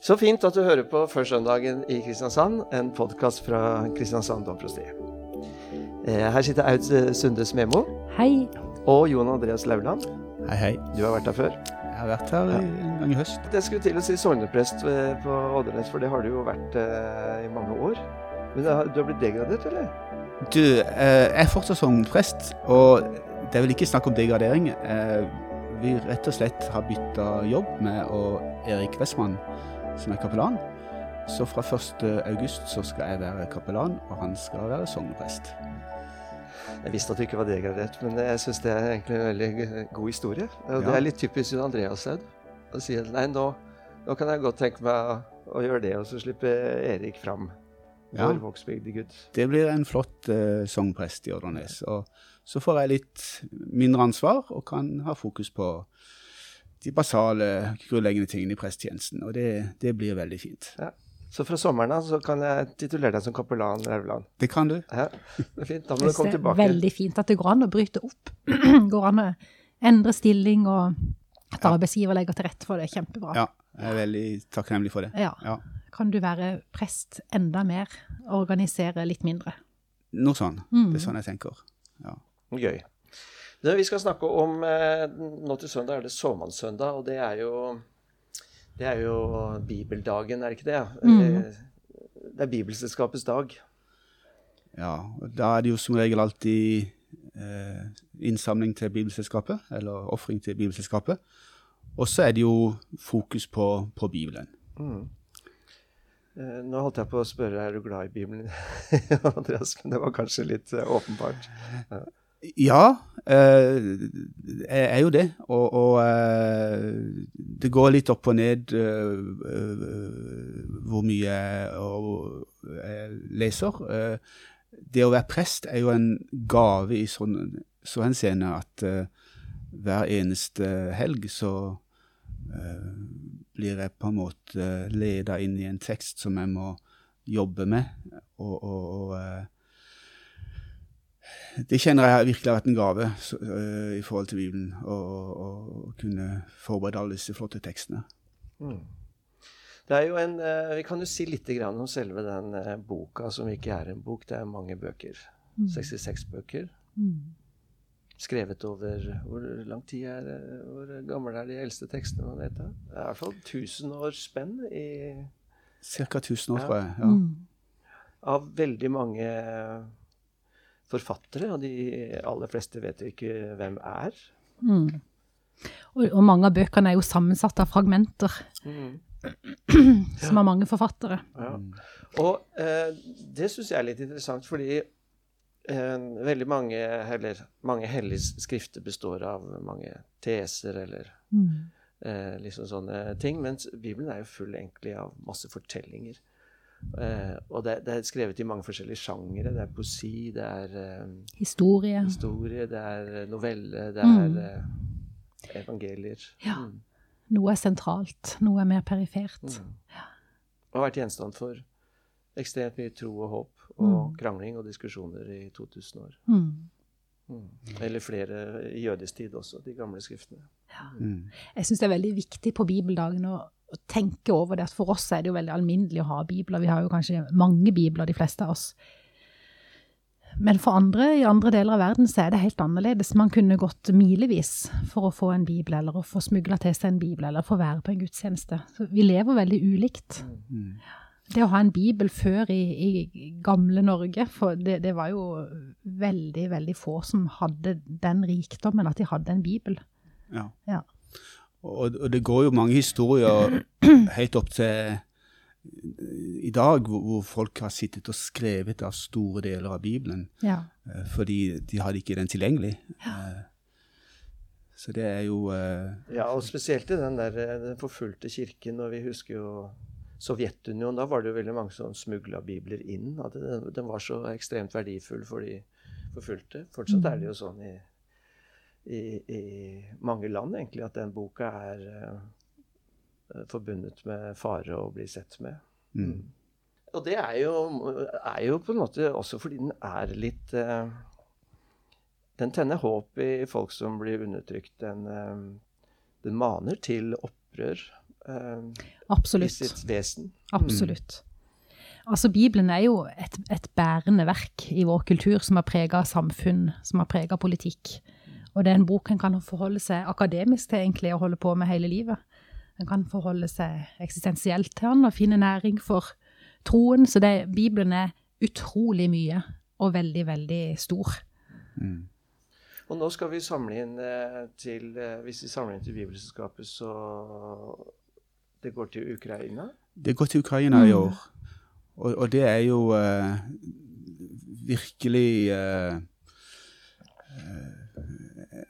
Så fint at du hører på Førsøndagen i Kristiansand, en podkast fra Kristiansand domprosti. Eh, Her sitter Aud Sunde Smemo Hei. og Jon Andreas Lauland. Hei, hei. Du har vært her før. Jeg har vært her en gang i høst. Det skulle til å si sogneprest eh, på Oddernes, for det har du jo vært eh, i mange år. Men du har blitt degradert, eller? Du, eh, jeg er fortsatt sogneprest, og det er vel ikke snakk om degradering. Eh, vi rett og slett har bytta jobb med og Erik Westmann, som er kapellan. Så fra 1. august så skal jeg være kapellan, og han skal være sogneprest. Jeg visste at du ikke var degradert, men jeg syns det er egentlig en veldig god historie. Og det er litt typisk Jon Andreas Aud å si at nei, nå, nå kan jeg godt tenke meg å, gjøre det, og så slippe Erik fram. Ja. Det blir en flott uh, sogneprest i Ordernes. Og så får jeg litt mindre ansvar, og kan ha fokus på de basale, grunnleggende tingene i prestetjenesten. Og det, det blir veldig fint. Så fra sommeren av så kan jeg titulere deg som kapellan Rauland. Det kan du. Ja, det er fint. Da må du komme tilbake. det er veldig fint at det går an å bryte opp. går an å endre stilling, og at arbeidsgiver legger til rette for det. Kjempebra. Ja, jeg er veldig takknemlig for det. Ja. Ja. Kan du være prest enda mer, organisere litt mindre? Noe sånn. Mm. Det er sånn jeg tenker. Ja. Gøy. Det vi skal snakke om eh, nå til søndag, er det såmannssøndag, og det er jo det er jo bibeldagen, er det ikke det? Mm. Eh, Det er Bibelselskapets dag. ja. og Da er det jo som regel alltid eh, innsamling til Bibelselskapet, eller ofring til Bibelselskapet. Og så er det jo fokus på, på Bibelen. Mm. Eh, Nå holdt jeg på å spørre er du glad i Bibelen, Andreas, men det var kanskje litt eh, åpenbart. Ja, er jo det. Og, og eh, det går litt opp og ned eh, eh, hvor mye jeg, leser. Eh, det å være prest er jo en gave i sånn, så henseende at eh, hver eneste helg så eh, blir jeg på en måte leda inn i en tekst som jeg må jobbe med. Og, og, og eh, det kjenner jeg virkelig har vært en gave så, uh, i forhold til Bibelen, å kunne forberede alle disse flotte tekstene. Mm. Det er jo en, uh, Vi kan jo si litt grann om selve den uh, boka, som ikke er en bok. Det er mange bøker. 66 bøker. Mm. Skrevet over Hvor lang tid er det? Hvor gamle er de eldste tekstene man vet? da? Det er i hvert fall 1000 års spenn i, Cirka 1000 år, Ja. tror jeg. Ja. Mm. av veldig mange forfattere. Og de aller fleste vet jo ikke hvem er. Mm. Og, og mange av bøkene er jo sammensatt av fragmenter, som har mange forfattere. Ja. Og eh, det syns jeg er litt interessant, fordi eh, veldig mange, eller, mange hellige skrifter består av mange teser eller Mm. eh, liksom sånne ting, mens Bibelen er jo full egentlig av masse fortellinger. Eh, og det, det er skrevet i mange forskjellige sjangere. Det er poesi, det er eh, Historie. historie, det er eh, novelle, det Mm. er eh, evangelier. Ja. Mm. Noe er sentralt, noe er mer perifert. Mm. Og har vært gjenstand for ekstremt mye tro og håp og Mm. krangling og diskusjoner i 2000 år. Mm. Mm. Eller flere i jødisk tid også, de gamle skriftene. Mm. Jeg syns det er veldig viktig på bibeldagen å, å tenke over det. For oss er det jo veldig alminnelig å ha bibler. Vi har jo kanskje mange bibler, de fleste av oss. Men for andre i andre deler av verden så er det helt annerledes. Man kunne gått milevis for å få en bibel, eller å få smugla til seg en bibel, eller få være på en gudstjeneste. Så vi lever veldig ulikt. Mm. Det å ha en bibel før i, i gamle Norge, for det, det var jo veldig, veldig få som hadde den rikdommen at de hadde en bibel. Ja. Ja. Og, og det går jo mange historier helt opp til i dag, hvor, hvor folk har sittet og skrevet av store deler av Bibelen, Ja. eh, fordi de hadde ikke den tilgjengelig. Eh, Så det er jo eh, Ja, og spesielt i den der eh, den forfulgte kirken, og vi husker jo Sovjetunionen, da var det jo veldig mange som smugla bibler inn. At den, den var så ekstremt verdifull for de forfulgte. Fortsatt er det jo sånn i, i, i mange land, egentlig, at den boka er uh, forbundet med fare å bli sett med. mm. Og det er jo, er jo på en måte også fordi den er litt uh, Den tenner håp i folk som blir undertrykt. Den, uh, den maner til opprør i sitt vesen. Absolutt. Altså, Bibelen er jo et, et bærende verk i vår kultur som har prega samfunn, som har prega politikk. Og det er en bok en kan forholde seg akademisk til egentlig og holde på med hele livet. En kan forholde seg eksistensielt til den og finne næring for troen. Så det, Bibelen er utrolig mye og veldig, veldig stor. Og nå skal vi samle inn eh, til eh, Hvis vi samler inn til Bibelselskapet, så Det går til Ukraina? Det går til Ukraina i år, og, og det er jo uh, virkelig uh, eh,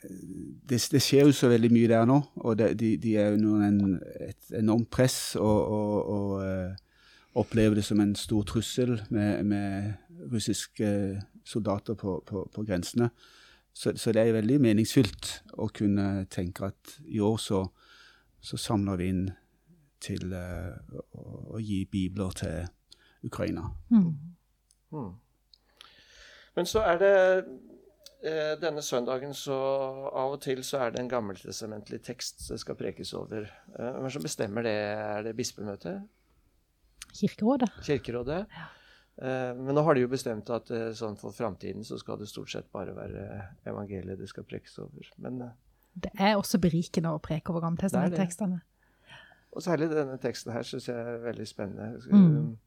det, det skjer jo så veldig mye der nå, og det, de, de er under en, et enormt press og, og, og eh, opplever det som en stor trussel med, med russiske soldater på, på, på grensene. Så, så det er veldig meningsfylt å kunne tenke at i år så, så samler vi inn til uh, å, å gi bibler til Ukraina. Mm. Mm. Men så er det eh, denne søndagen så av og til så er det en gammeltestamentlig tekst det skal prekes over. Eh, Hvem som bestemmer det? Er det bispemøtet? Kirkerådet. Kirkerådet? Eh, Men nå har de jo bestemt at eh, sånn for framtiden så skal det stort sett bare være evangeliet det skal prekes over. Men, eh, Det er også berikende å preke over Gammeltestamentekstene. og særlig denne teksten her syns jeg er veldig spennende. Mm.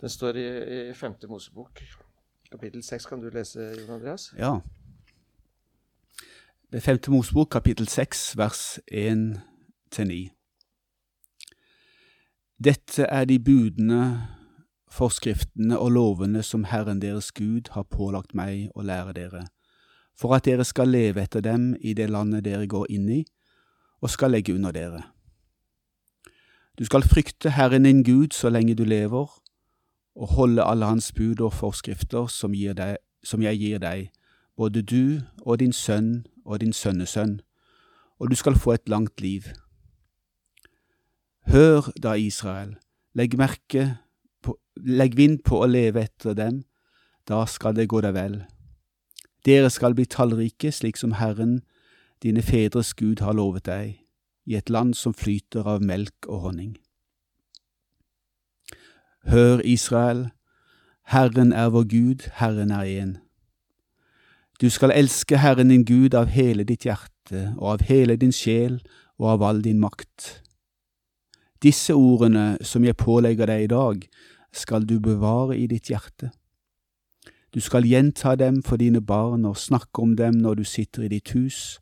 Den står i, i femte Mosebok, kapittel 6 Kan du lese, Jon Andreas? Ja. Det er femte Mosebok, kapittel 6, vers 1-9. Dette er de budene, forskriftene og lovene som Herren deres Gud har pålagt meg å lære dere, for at dere skal leve etter dem i det landet dere går inn i, og skal legge under dere. Du skal frykte Herren din Gud så lenge du lever, og holde alle hans bud og forskrifter som, deg, som jeg gir deg, både du og din sønn og din sønnesønn, og du skal få et langt liv. Hør da, Israel, legg på, legg vind på å leve etter dem, da skal det gå deg vel. Dere skal bli tallrike slik som Herren, dine fedres Gud, har lovet deg, i et land som flyter av melk og honning. Hør, Israel, Herren er vår Gud, Herren er én. Du skal elske Herren din Gud av hele ditt hjerte og av hele din sjel og av all din makt. Disse ordene som jeg pålegger deg i dag, skal du bevare i ditt hjerte. Du skal gjenta dem for dine barn og snakke om dem når du sitter i ditt hus,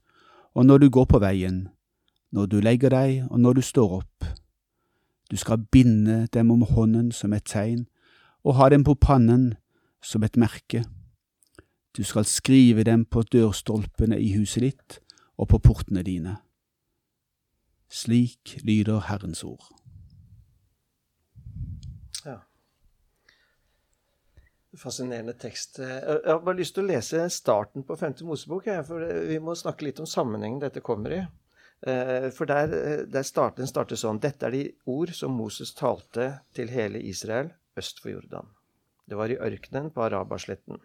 og når du går på veien, når du legger deg og når du står opp. Du skal binde dem om hånden som et tegn, og ha dem på pannen som et merke. Du skal skrive dem på dørstolpene i huset ditt og på portene dine. Slik lyder Herrens ord. Ja. Fascinerende tekst. Eh, Jeg har bare lyst til å lese starten på femte Mosebok, for vi må snakke litt om sammenhengen dette kommer i. Eh, For der, eh, der start, den starter sånn Dette er de ord som Moses talte til hele Israel øst for Jordan. Det var i ørkenen på Arabasletten.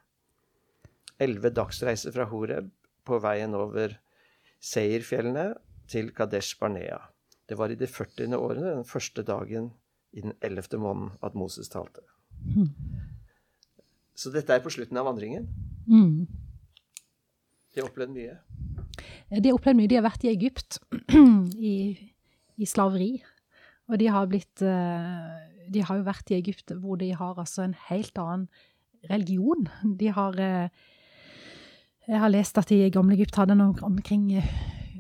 Elleve dagsreiser fra Horeb på veien over Seirfjellene til Kadesh Barnea. Det var i de 40. årene, den første dagen i den ellevte måneden at Moses talte. Så dette er på slutten av vandringen. Mm. De har opplevd mye. De har opplevd mye. De har vært i Egypt, i, i slaveri. Og de har blitt eh, De har jo vært i Egypt hvor de har altså en helt annen religion. De har eh, Jeg har lest at i gamle Egypt hadde noe omkring eh,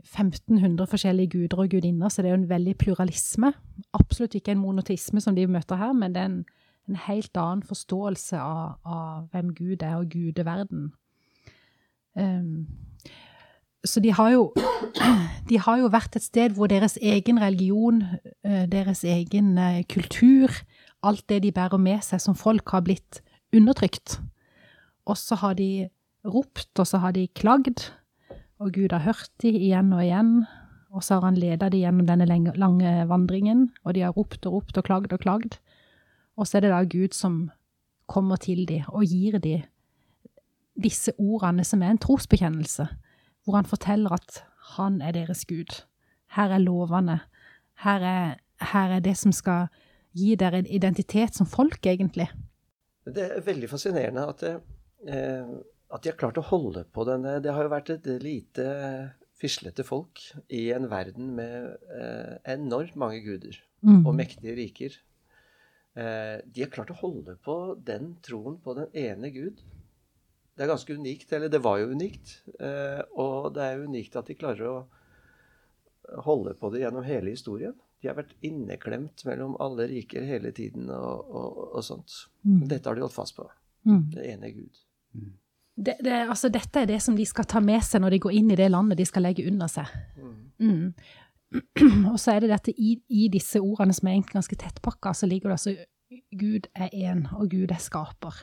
1500 forskjellige guder og gudinner, så det er jo en veldig pluralisme. Absolutt ikke en monotisme som de møter her, men det er en, en helt annen forståelse av, av hvem Gud er, og gudeverden. Um, så de har, jo, de har jo vært et sted hvor deres egen religion, eh, deres egen eh, kultur, alt det de bærer med seg som folk, har blitt undertrykt. Og så har de ropt, og så har de klagd, og Gud har hørt de igjen og igjen. Og så har han ledet de gjennom denne lange vandringen, og de har ropt og ropt og klagd og klagd. Og så er det da Gud som kommer til de og gir de disse ordene som er en trosbekjennelse, hvor han forteller at han er deres Gud. Her er lovene, her er, her er det som skal gi dere en identitet som folk, egentlig. Det er veldig fascinerende at, eh, at de har klart å holde på denne Det har jo vært et lite fislete folk i en verden med eh, enormt mange guder Mm. og mektige riker. Eh, de har klart å holde på den troen på den ene Gud. Det er ganske unikt, eller det var jo unikt. Eh, og det er unikt at de klarer å holde på det gjennom hele historien. De har vært inneklemt mellom alle riker hele tiden og, og, og sånt. Mm. Dette har de holdt fast på. Mm. Det ene Gud. Det, det, altså, dette er det som de skal ta med seg når de går inn i det landet de skal legge under seg. Mm. Og så er det dette i, i disse ordene som er egentlig ganske tettpakka, så ligger det altså Gud er én, og Gud er skaper.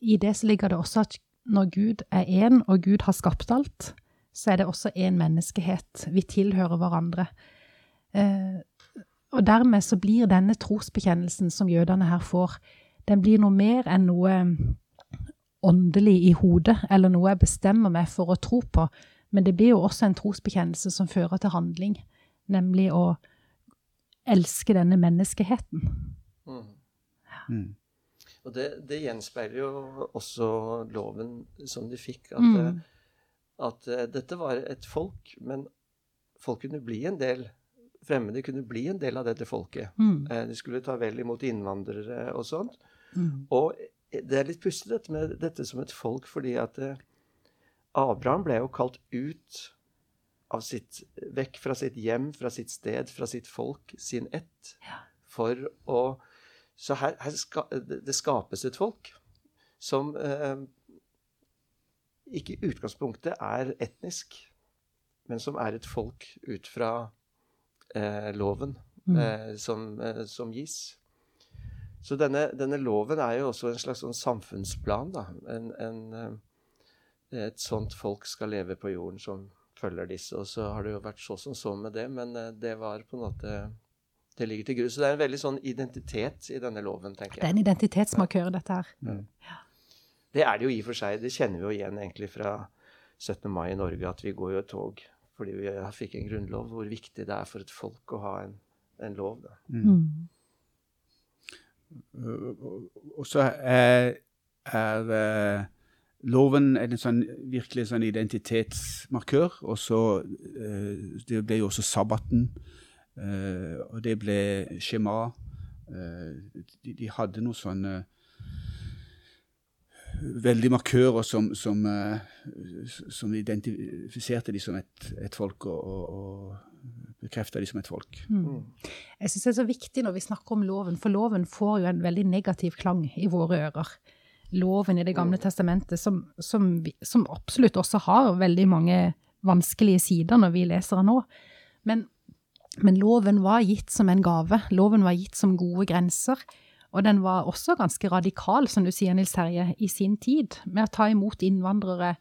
I det så ligger det også at når Gud er én, og Gud har skapt alt, så er det også én menneskehet. Vi tilhører hverandre. Eh, og dermed så blir denne trosbekjennelsen som jødene her får, den blir noe mer enn noe åndelig i hodet, eller noe jeg bestemmer meg for å tro på. Men det blir jo også en trosbekjennelse som fører til handling, nemlig å elske denne menneskeheten. Mm. Og det, det gjenspeiler jo også loven som de fikk. At, Mm. eh, at eh, dette var et folk, men folk kunne bli en del Fremmede kunne bli en del av dette folket. Mm. Eh, De skulle ta vel imot innvandrere og sånt. Mm. Og det er litt pussig dette med dette som et folk, fordi at Abraham ble jo kalt ut av sitt, vekk fra sitt hjem, fra sitt sted, fra sitt folk, sin ett, for å Så her, her ska, det skapes et folk som eh, ikke i utgangspunktet er etnisk, men som er et folk ut fra eh, loven Mm. eh, som, eh, som gis. Så denne, denne loven er jo også en slags sånn samfunnsplan. Da. En, en, eh, et sånt folk skal leve på jorden som følger disse. Og så har det jo vært så som så med det, men eh, det var på en måte Det ligger til grunn. Så det er en veldig sånn identitet i denne loven, tenker jeg. Det er en identitetsmarkør, dette her. Det er det jo i og for seg. Det kjenner vi jo igjen egentlig fra 17. mai i Norge, at vi går jo et tog fordi vi fikk en grunnlov. Hvor viktig det er for et folk å ha en, en lov. Da. Mm. Og- Og så er, er eh, loven er en sånn, virkelig sånn identitetsmarkør. Og så eh, Det ble jo også sabbaten. Eh, og det ble skjema. Uh, de, de hadde noen sånne veldig markører som, som, eh, som identifiserte de som et, et folk, og, og, og bekrefta de som et folk. Mm. Jeg syns det er så viktig når vi snakker om loven, for loven får jo en veldig negativ klang i våre ører. Loven i Det gamle testamentet, som, som, vi, som absolutt også har veldig mange vanskelige sider når vi leser den nå. Men, men loven var gitt som en gave. Loven var gitt som gode grenser. Og den var også ganske radikal, som du sier, Nils Terje, i sin tid, med å ta imot innvandrere,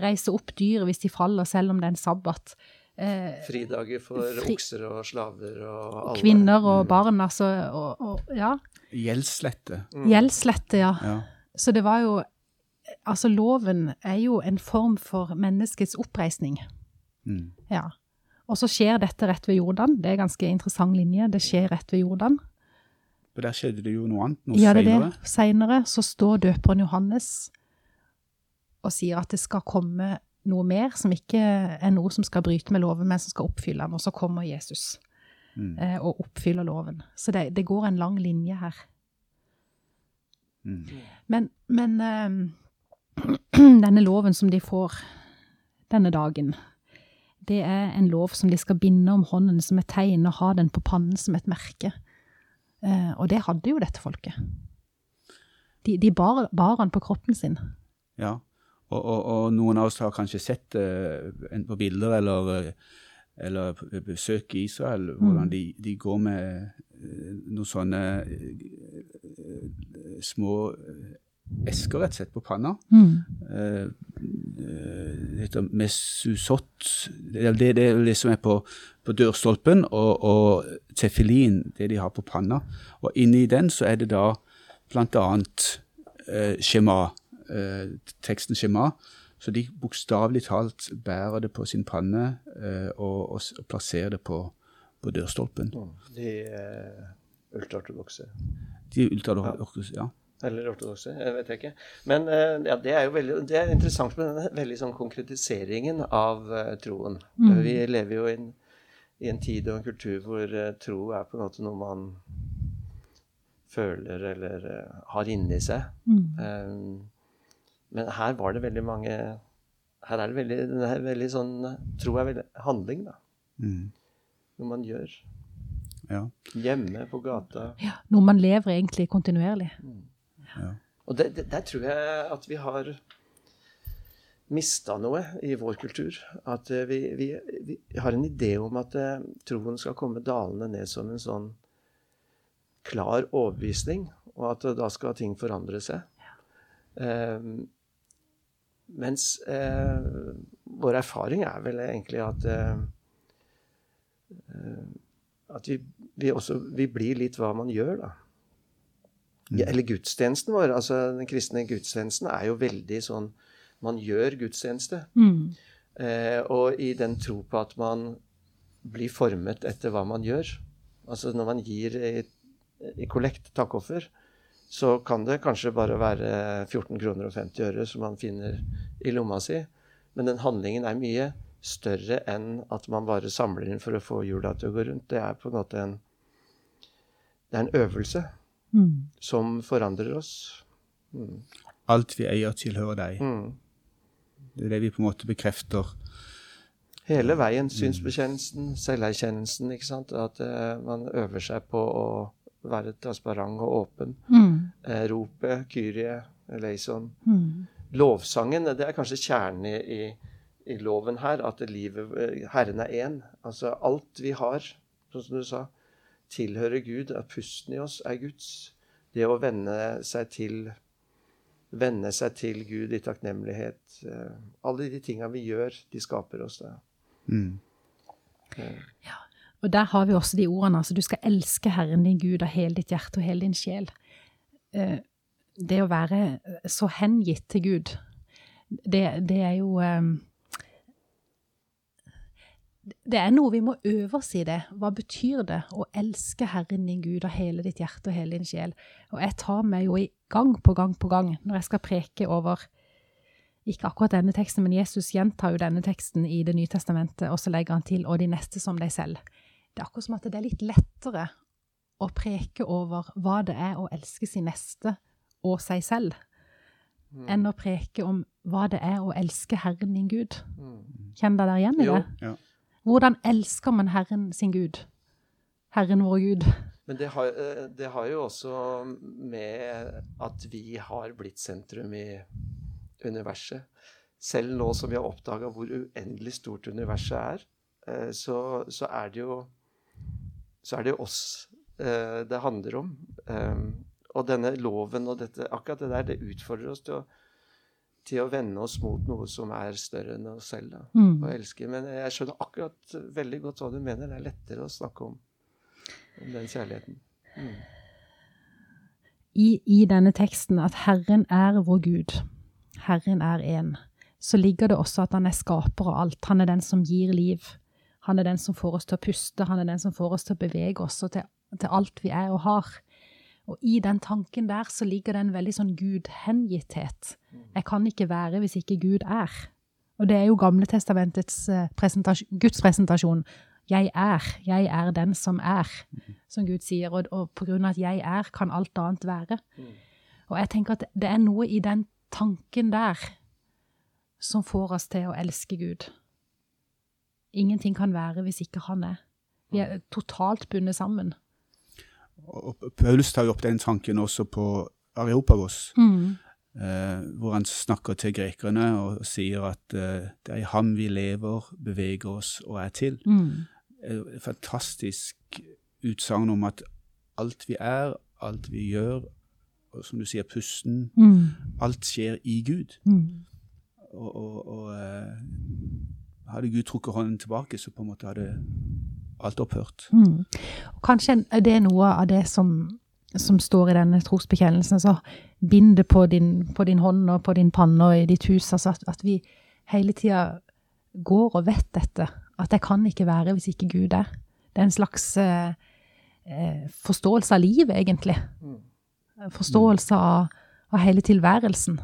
reise opp dyr hvis de faller, selv om det er en sabbat. Eh, Fridager for Fri- okser og slaver og alle. kvinner og barn, altså. Og, og, ja. Gjeldslette. Mm. Gjeldslette, ja. Ja. Så det var jo Altså, loven er jo en form for menneskets oppreisning. Mm. Ja. Og så skjer dette rett ved Jordan. Det er en ganske interessant linje. Det skjer rett ved Jordan. For der skjedde det jo noe annet, noe Ja, det er senere. det. Seinere så står døperen Johannes og sier at det skal komme noe mer som ikke er noe som skal bryte med loven, men som skal oppfylle den. Og så kommer Jesus Mm. eh, og oppfyller loven. Så det, det går en lang linje her. Mm. Men, men eh, denne loven som de får denne dagen, det er en lov som de skal binde om hånden som et tegn, og ha den på pannen som et merke. Eh, og det hadde jo dette folket. De, de bar, bar han på kroppen sin. Ja, og, og, og noen av oss har kanskje sett det enten på bilder eller, eh, eller besøk i Israel, hvordan de, de går med eh, noen sånne eh, eh, små eh, esker rett og slett på panna. Mm. eh, Det heter mesusot. Det er det, det, er det som er på, på dørstolpen, og, og tefilin, det de har på panna. Og inni den så er det da annet eh, skjema, eh, teksten skjema. Så de bokstavelig talt bærer det på sin panne eh, og, og, og plasserer det på, på dørstolpen. De eh, ultraortodokse. De ultraortodokse, ja. Eller ortodokse, jeg vet ikke. Men eh, ja, det er jo veldig, det er interessant med denne veldig sånn konkretiseringen av eh, troen. Mm. Vi lever jo i en, i en tid og en kultur hvor eh, tro er på en måte noe man føler eller har inni seg. Mm. Men her var det veldig mange Her er det veldig, den er veldig sånn Tro er veldig handling, da. Mm. Noe man gjør. ja. Hjemme, på gata. Ja, noe man lever egentlig kontinuerlig. Ja. Og det, det, der tror jeg at vi har mista noe i vår kultur. At eh, vi, vi, vi har en idé om at eh, troen skal komme dalende ned som en sånn klar overbevisning, og at eh, da skal ting forandre seg. Eh, mens eh, vår erfaring er vel egentlig at eh, eh, at vi, vi også vi blir litt hva man gjør, da. Ja, eller gudstjenesten vår. altså Den kristne gudstjenesten er jo veldig sånn Man gjør gudstjeneste. Mm. Eh, og i den tro på at man blir formet etter hva man gjør. Altså når man gir i, i kollekt takkoffer, så kan det kanskje bare være 14 kroner og 50 øre som man finner i lomma si. Men den handlingen er mye større enn at man bare samler inn for å få hjula til å gå rundt. Det er på en måte en Det er en øvelse Mm. som forandrer oss. Mm. Alt vi eier, tilhører deg. Mm. Det er det vi på en måte bekrefter. Hele veien. Synsbekjennelsen, selverkjennelsen. ikke sant? At uh, man øver seg på å være transparent og åpen. Mm. Uh, ropet, Kyrie, eleison. Mm. Lovsangen, det er kanskje kjernen i, i, i loven her. At livet, eh, Herren er én. Altså alt vi har, sånn som du sa, tilhører Gud. At pusten i oss er Guds. Det å venne seg til Venne seg til Gud i takknemlighet. eh, alle de tinga vi gjør, de skaper oss. det. Mm. Og der har vi også de ordene. altså Du skal elske Herren din Gud av hele ditt hjerte og hele din sjel. Eh, Det å være så hengitt til Gud, det, det er jo eh, Det er noe vi må øve oss i det. Hva betyr det å elske Herren din Gud av hele ditt hjerte og hele din sjel? Og jeg tar meg jo i gang på gang på gang når jeg skal preke over ikke akkurat denne teksten, men Jesus gjentar jo denne teksten i Det nye testamentet, og så legger han til 'og de neste som deg selv'. Det er akkurat som at det er litt lettere å preke over hva det er å elske sin neste og seg selv, enn å preke om hva det er å elske Herren din Gud. Kjenner dere igjen i Jo. Ja. Hvordan elsker man Herren sin Gud? Herren vår Gud. Men det har, eh, det har jo også med at vi har blitt sentrum i universet. Selv nå som vi har oppdaga hvor uendelig stort universet er, eh, så, så er det jo så er det oss eh, det handler om. Eh, Og denne loven og dette, akkurat det der, det utfordrer oss til å, til å vende oss mot noe som er større enn oss selv. Da, Mm. og elske. Men jeg skjønner akkurat veldig godt hva du mener. Det er lettere å snakke om, om den kjærligheten. Mm. i, i denne teksten at Herren er vår Gud, Herren er én, så ligger det også at han er skaper av alt. Han er den som gir liv. Han er den som får oss til å puste, han er den som får oss til å bevege oss og til, til alt vi er og har. Og i den tanken der så ligger det en veldig sånn Gud-hengitthet. Jeg kan ikke være hvis ikke Gud er. Og det er jo Gamle testamentets eh, presentasjon, Guds presentasjon. Jeg er, jeg er den som er, som Gud sier. Og, og på grunn av at jeg er, kan alt annet være. Og jeg tenker at det er noe i den tanken der som får oss til å elske Gud. Ingenting kan være hvis ikke han er. Vi er totalt bundet sammen. Og Paulus tar jo opp den tanken også på Areopagos, Mm. eh, hvor han snakker til grekerne og sier at eh, det er i ham vi lever, beveger oss og er til. Mm. Et fantastisk utsagn om at alt vi er, alt vi gjør, og som du sier, pusten, Mm. alt skjer i Gud. Mm. Og, og, og eh, hadde Gud trukket hånden tilbake, så på en måte hadde alt opphørt. Mm. Kanskje det er noe av det som, som står i denne trosbekjennelsen. Så bind det på din, på din hånd og på din panne og i ditt hus. Altså at, at vi hele tida går og vet dette. At jeg kan ikke være hvis ikke Gud er. Det er en slags eh, eh, forståelse av livet, egentlig. Forståelse av, av hele tilværelsen.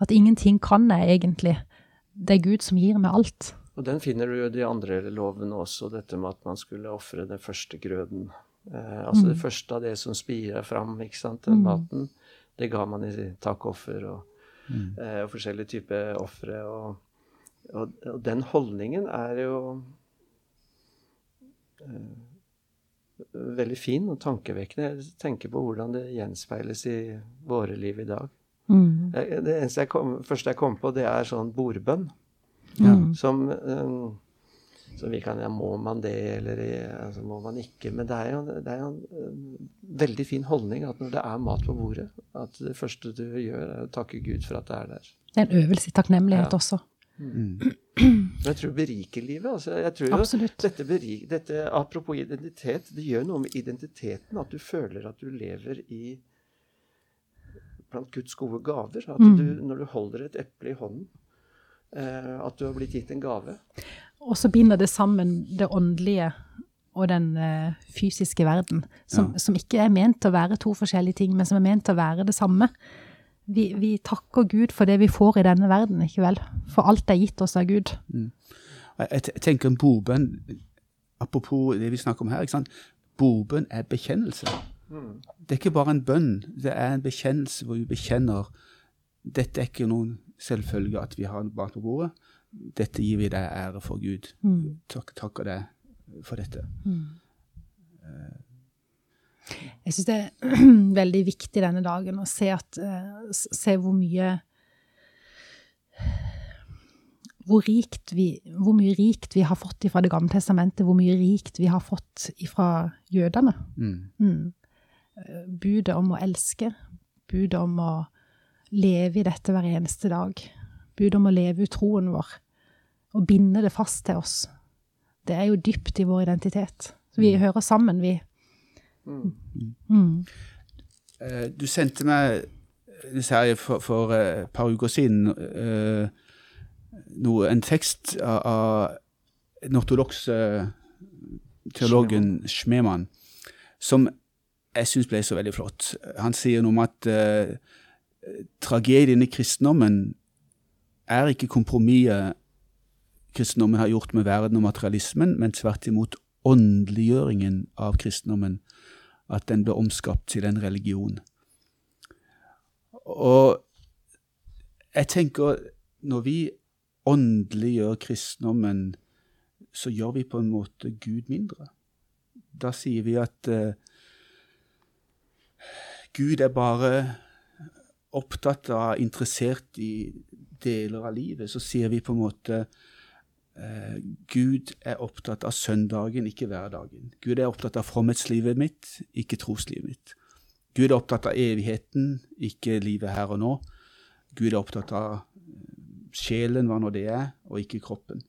At ingenting kan jeg egentlig. Det er Gud som gir meg alt. Og den finner du jo i de andre lovene også, dette med at man skulle ofre den første grøden. Eh, altså det første av det som spirer fram, ikke sant, den maten. Det ga man i takkoffer og, eh, og forskjellige typer ofre. Og, og, og den holdningen er jo eh, veldig fin og tankevekkende. Jeg tenker på hvordan det gjenspeiles i våre liv i dag. Mm. Det eneste jeg kom, første jeg kom på, det er sånn bordbønn. Mm. Som, um, som vi kan Ja, må man det, eller altså, må man ikke? Men det er jo, det er jo en veldig fin holdning at når det er mat på bordet, at det første du gjør, er å takke Gud for at det er der. Det er en øvelse i takknemlighet Ja. også. Mm. Men jeg tror det beriker livet. Altså, jeg tror dette, berik, dette Apropos identitet, det gjør noe med identiteten at du føler at du lever i blant Guds gode gaver. At Mm. du, når du holder et eple i hånden, at du har blitt gitt en gave. Og så binder det sammen det åndelige og den eh, fysiske verden, som, Ja. som ikke er ment å være to forskjellige ting, men som er ment å være det samme. Vi, vi takker Gud for det vi får i denne verden, ikke vel? For alt er gitt oss av Gud. Jeg, jeg tenker en bordbønn Apropos det vi snakker om her. ikke sant? Bordbønn er bekjennelse. Det er ikke bare en bønn, det er en bekjennelse hvor vi bekjenner dette er ikke noen selvfølge at vi har mat på bordet. Dette gir vi deg ære for Gud. Takk, takker deg for dette. Jeg syns det er veldig viktig denne dagen å se, at, eh, se hvor mye hvor, rikt vi, hvor mye rikt vi har fått fra Det gamle testamentet, hvor mye rikt vi har fått fra jødene. Mm. Mm. Eh, Budet om å elske, budet om å leve i dette hver eneste dag, Bud om å leve ut troen vår, og binde det fast til oss. Det er jo dypt i vår identitet. Så vi hører sammen, vi. Mm. Mm. Du sendte meg en serie for, for eh, et par uker siden uh, noe, en tekst av, av den ortodokse teologen Schmemann, som jeg syns ble så veldig flott. Han sier noe om at eh, tragedien i kristendommen er ikke kompromisset kristendommen har gjort med verden og materialismen, men tvert imot åndeliggjøringen av kristendommen at den ble omskapt til en religion. Og jeg tenker, når vi åndeliggjør kristendommen, så gjør vi på en måte Gud mindre. Da sier vi at uh, Gud er bare opptatt av, interessert i deler av livet. Så sier vi på en måte eh, Gud er opptatt av søndagen, ikke hverdagen. Gud er opptatt av fromhetslivet mitt, ikke troslivet mitt. Gud er opptatt av evigheten, ikke livet her og nå. Gud er opptatt av eh, sjelen, hva nå det er, og ikke kroppen.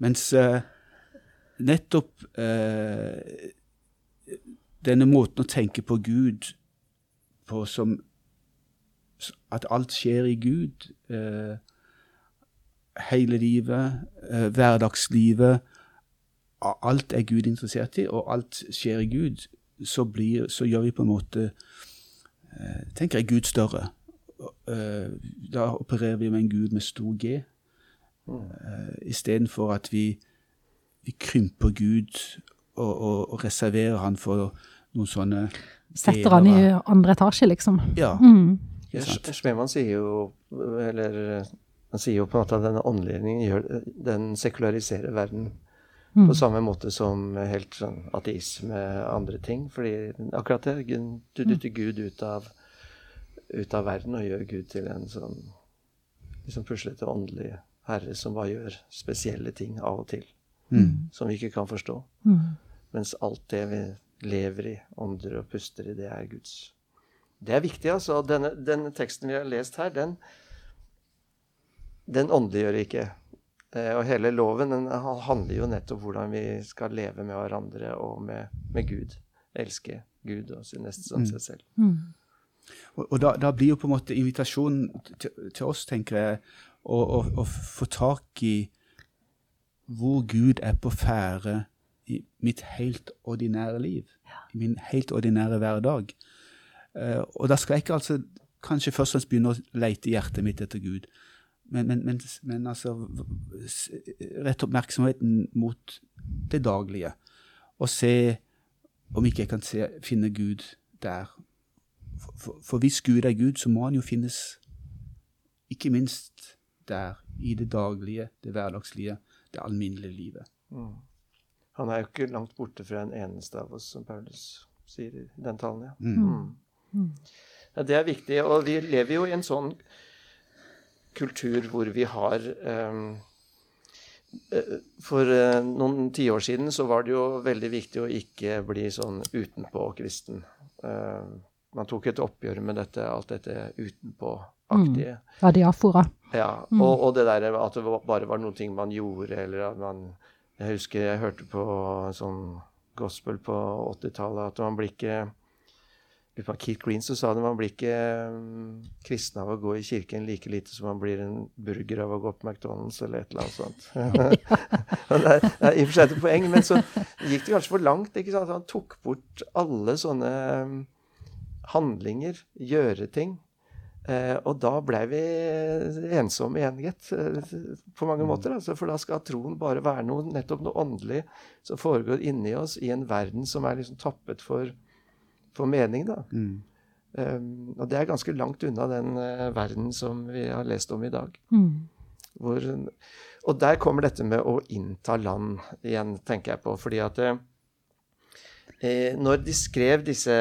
Mens eh, nettopp eh, denne måten å tenke på Gud på som at alt skjer i Gud, eh, hele livet, eh, hverdagslivet, alt er Gud interessert i, og alt skjer i Gud, så, blir, så gjør vi på en måte eh, tenker jeg Gud større. Eh, da opererer vi med en Gud med stor G, eh, istedenfor at vi, vi krymper Gud og, og, og reserverer han for noen sånne Setter han i andre etasje, liksom. Ja. Mm. Ikke? Schmemann sier jo Eller han sier jo på en måte at denne åndeliggjøringen gjør Den sekulariserer verden Mm. på samme måte som helt sånn ateisme andre ting. Fordi akkurat det Du dytter Gud ut av, ut av verden og gjør Gud til en sånn liksom puslete åndelig herre som bare gjør spesielle ting av og til. Mm. Som vi ikke kan forstå. Mm. Mens alt det vi lever i, ånder og puster i, det er Guds. Det er viktig, altså. Denne, denne teksten vi har lest her, den, den åndeliggjør ikke. Eh, og hele loven den handler jo nettopp om hvordan vi skal leve med hverandre og med, med Gud. Elske Gud og sin neste som seg selv. Mm. Og, og da, da blir jo på en måte invitasjonen til, til oss, tenker jeg, å, å, å få tak i hvor Gud er på ferde i mitt helt ordinære liv. I min helt ordinære hverdag. Eh, og da skal jeg ikke altså kanskje først og fremst begynne å leite i hjertet mitt etter Gud. Men, men, men, men altså Rett oppmerksomheten mot det daglige. Og se om ikke jeg kan se, finne Gud der. For, for, for hvis Gud er Gud, så må han jo finnes ikke minst der, i det daglige, det hverdagslige, det alminnelige livet. Mm. Han er jo ikke langt borte fra en eneste av oss, som Paulus sier i den talen. ja. Mm. Mm. Ja, det er viktig. Og vi lever jo i en sånn kultur hvor vi har ehm, eh, For eh, noen tiår siden så var det jo veldig viktig å ikke bli sånn utenpå-kristen. Eh, man tok et oppgjør med dette, alt dette utenpå-aktige. Ja, diafora. Ja, og, og det der at det bare var noen ting man gjorde, eller at man Jeg husker jeg hørte på sånn gospel på 80-tallet at man blir ikke På Keith Green som sa det, man blir ikke mm, kristen av å gå i kirken like lite som man blir en burger av å gå på McDonald's eller et eller annet sånt. Det, er, det er i og for seg et poeng, men så gikk det kanskje for langt. ikke sant? Han tok bort alle sånne mm, handlinger, gjøre ting. Eh, og da blei vi ensomme igjen, gitt. eh, På mange måter. Altså, for da skal troen bare være noe, nettopp noe åndelig som foregår inni oss i en verden som er liksom tappet for, for mening. da. Mm. Um, og det er ganske langt unna den uh, verden som vi har lest om i dag. Mm. Hvor, og der kommer dette med å innta land igjen, tenker jeg på. Fordi at eh, eh, når de skrev disse,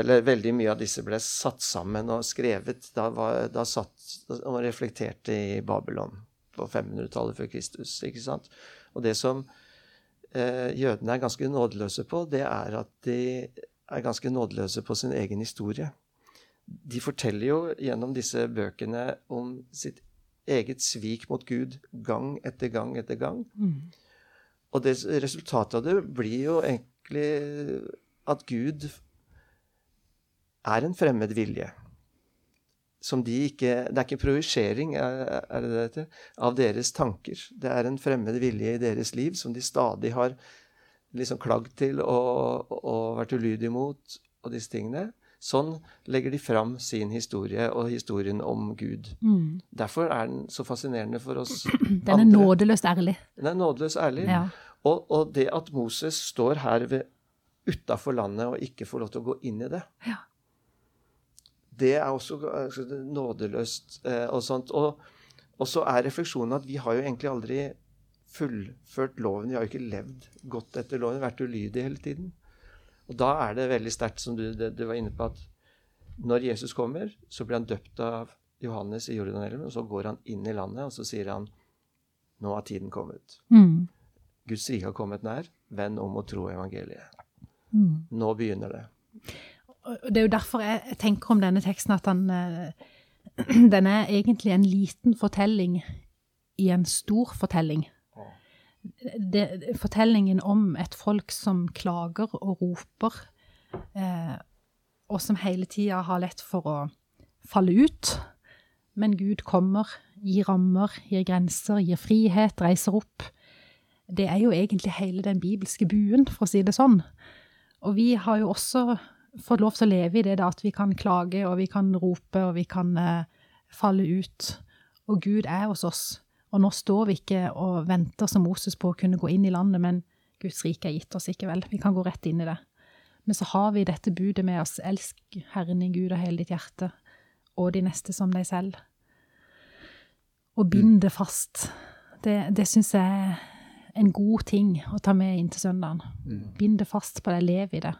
eller veldig mye av disse ble satt sammen og skrevet, da, var, da satt og reflekterte i Babylon på 500-tallet før Kristus. ikke sant? Og det som uh, jødene er ganske nådeløse på, det er at de er ganske nådeløse på sin egen historie. De forteller jo gjennom disse bøkene om sitt eget svik mot Gud gang etter gang etter gang. Mm. Og det, resultatet av det blir jo egentlig at Gud er en fremmed vilje. Som de ikke Det er ikke projisering er, er av deres tanker. Det er en fremmed vilje i deres liv som de stadig har liksom klagd til og, og vært ulydig mot, og disse tingene. Sånn legger de fram sin historie og historien om Gud. Mm. Derfor er den så fascinerende for oss Den er andre. nådeløst ærlig. Den er nådeløst ærlig. Ja. Og, og det at Moses står her utafor landet og ikke får lov til å gå inn i det, Ja. det er også altså, nådeløst eh, og sånt. Og, og så er refleksjonen at vi har jo egentlig aldri fullført loven. De har ikke levd godt etter loven, vært ulydige hele tiden. Og da er det veldig sterkt, som du, det, du var inne på, at når Jesus kommer, så blir han døpt av Johannes i Jordanelven, og så går han inn i landet, og så sier han nå er tiden kommet. Mm. Guds rike har kommet nær. Vend om og tro evangeliet. Mm. Nå begynner det. Det er jo derfor jeg jeg tenker om denne teksten at han, eh, den er egentlig en liten fortelling i en stor fortelling. Det, fortellingen om et folk som klager og roper, eh, og som hele tida har lett for å falle ut. Men Gud kommer, gir rammer, gir grenser, gir frihet, reiser opp. Det er jo egentlig hele den bibelske buen, for å si det sånn. Og vi har jo også fått lov til å leve i det da, at vi kan klage, og vi kan rope, og vi kan eh, falle ut. Og Gud er hos oss. Og nå står vi ikke og venter som Moses på å kunne gå inn i landet, men Guds rike er gitt oss ikke vel. Vi kan gå rett inn i det. Men så har vi dette budet med oss. Elsk Herren din Gud av hele ditt hjerte, og de neste som deg selv. Og bind det fast. Det, det syns jeg er en god ting å ta med inn til søndagen. Bind det fast på deg, lev i det.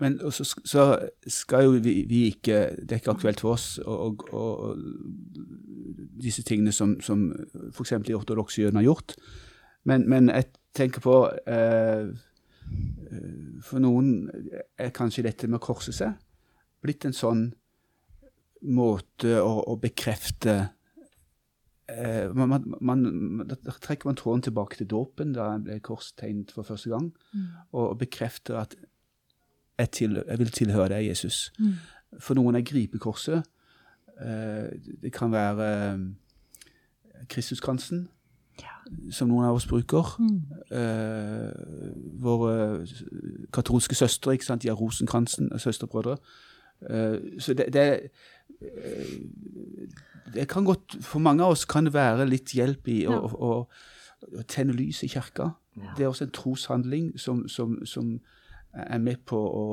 Men- så, så skal jo vi, vi ikke Det er ikke aktuelt for oss og, og, å disse tingene som, som f.eks. de ortodokse jødene har gjort. Men, men jeg tenker på eh, eh, For noen er kanskje dette med å korse seg blitt en sånn måte å, å bekrefte eh, man, man, da trekker man tråden tilbake til dåpen, da jeg ble korstegnet for første gang, mm. og bekrefter at jeg, til, jeg vil tilhøre deg, Jesus. Mm. For noen er gripekorset. Eh, det kan være eh, Kristuskransen. som noen av oss bruker. Mm. Eh, våre katolske søstre, ikke sant, de har rosenkransen, søsterbrødre. Så det, det, det kan godt, For mange av oss kan det være litt hjelp i å, Ja. å, å, tenne lys i kirka. Det er også en troshandling som, som, som er med på å,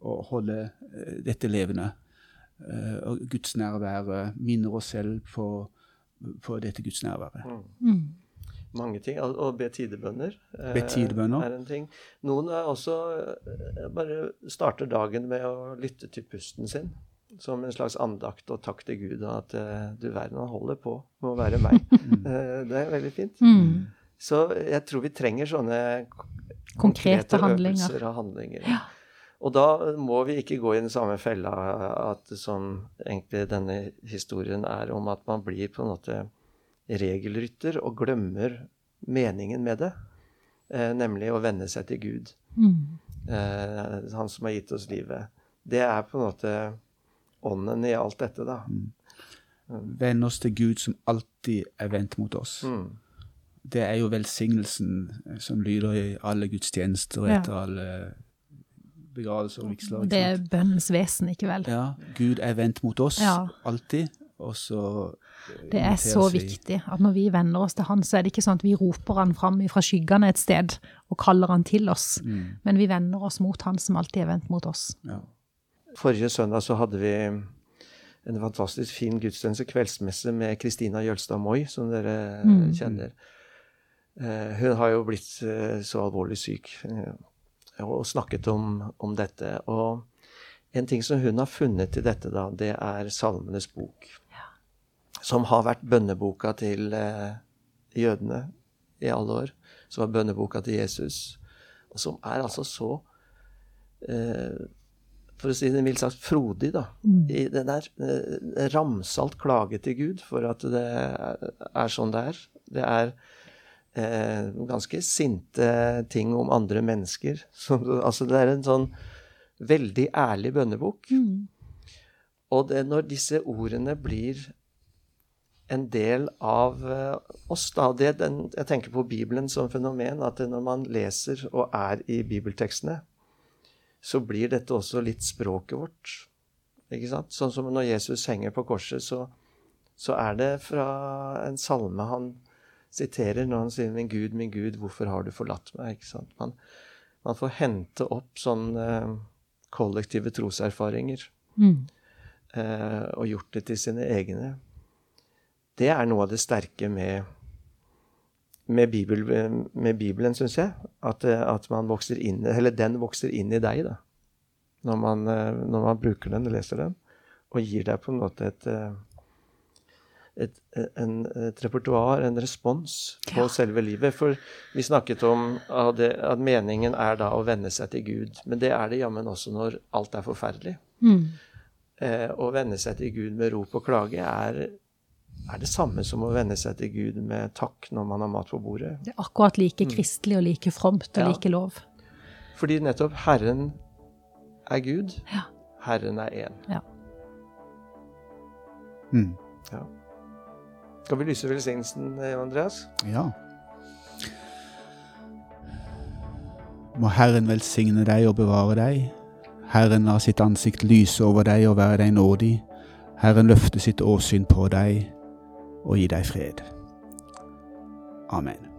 å holde eh, dette levende. Eh, og gudsnærværet minner oss selv på, på dette gudsnærværet. Mm. Mange ting. Og be tidebønner eh, Be tidebønner. er en ting. Noen er også eh, bare starter dagen med å lytte til pusten sin. Som en slags andakt og takk til Gud. At eh, du verden, han holder på med å være meg. Eh, det er veldig fint. Mm. Så jeg tror vi trenger sånne k- Konkrete handlinger. øvelser og handlinger. Og da må vi ikke gå i den samme fella at, som egentlig denne historien er, om at man blir på en måte regelrytter og glemmer meningen med det. Eh, nemlig å venne seg til Gud. Mm. Eh, han som har gitt oss livet. Det er på en måte ånden i alt dette, da. Venn oss til Gud som alltid er vendt mot oss. Mm. Det er jo velsignelsen eh, som lyder i alle gudstjenester og Ja. etter alle begravelser og vigsler. Det er bønnens vesen, ikke vel? Ja, Gud er vendt mot oss Ja. alltid, og så eh, Det er så vi. viktig at når vi venner oss til han, så er det ikke sånn at vi roper han fram fra skyggene et sted og kaller han til oss, Mm, men vi vender oss mot han som alltid er vendt mot oss. ja. Forrige søndag så hadde vi en fantastisk fin gudstjeneste, kveldsmesse, med Kristina Jølstad Moi, som dere eh, Mm. kjenner. Eh, hun har jo blitt eh, så alvorlig syk eh, og snakket om, om dette. Og en ting som hun har funnet i dette, da, det er Salmenes bok. Som har vært bønneboka til eh, jødene i alle år. Som var bønneboka til Jesus. Og som er altså så eh, for å si det mildt sagt, frodig, da. I den der eh, ramsalt klage til Gud for at det er, er sånn det er. Det er eh, ganske sinte ting om andre mennesker. Så, altså, det er en sånn veldig ærlig bønnebok. Og det, når disse ordene blir en del av eh, oss, da det, den, Jeg tenker på Bibelen som fenomen. At når man leser og er i bibeltekstene, så blir dette også litt språket vårt. Ikke sant? Sånn som når Jesus henger på korset, så, så er det fra en salme han siterer når han sier 'Min Gud, min Gud, hvorfor har du forlatt meg?' Ikke sant? Man, man får hente opp sånne kollektive troserfaringer Mm. eh, og gjort det til sine egne. Det er noe av det sterke med, med, Bibel, med Bibelen, syns jeg. At, eh, at man vokser inn, eller den vokser inn i deg, da. Når man, eh, når man bruker den og leser den. Og gir deg på en måte et, eh, et, en, et repertoar, en respons på Ja. selve livet. For vi snakket om at, det, at meningen er da å venne seg til Gud. Men det er det jammen også når alt er forferdelig. Mm. Eh, å venne seg til Gud med rop og klage er, er det samme som å venne seg til Gud med takk når man har mat på bordet. Det er akkurat like kristelig og like fromt og Ja. like lov. Fordi nettopp Herren er Gud. Ja. Herren er én. Ja. Mm. Ja. Skal vi lyse velsignelsen, eh, Andreas? Ja. Må Herren velsigne deg og bevare deg. Herren lar sitt ansikt lyse over deg og være deg nådig. Herren løfte sitt åsyn på deg og gi deg fred. Amen.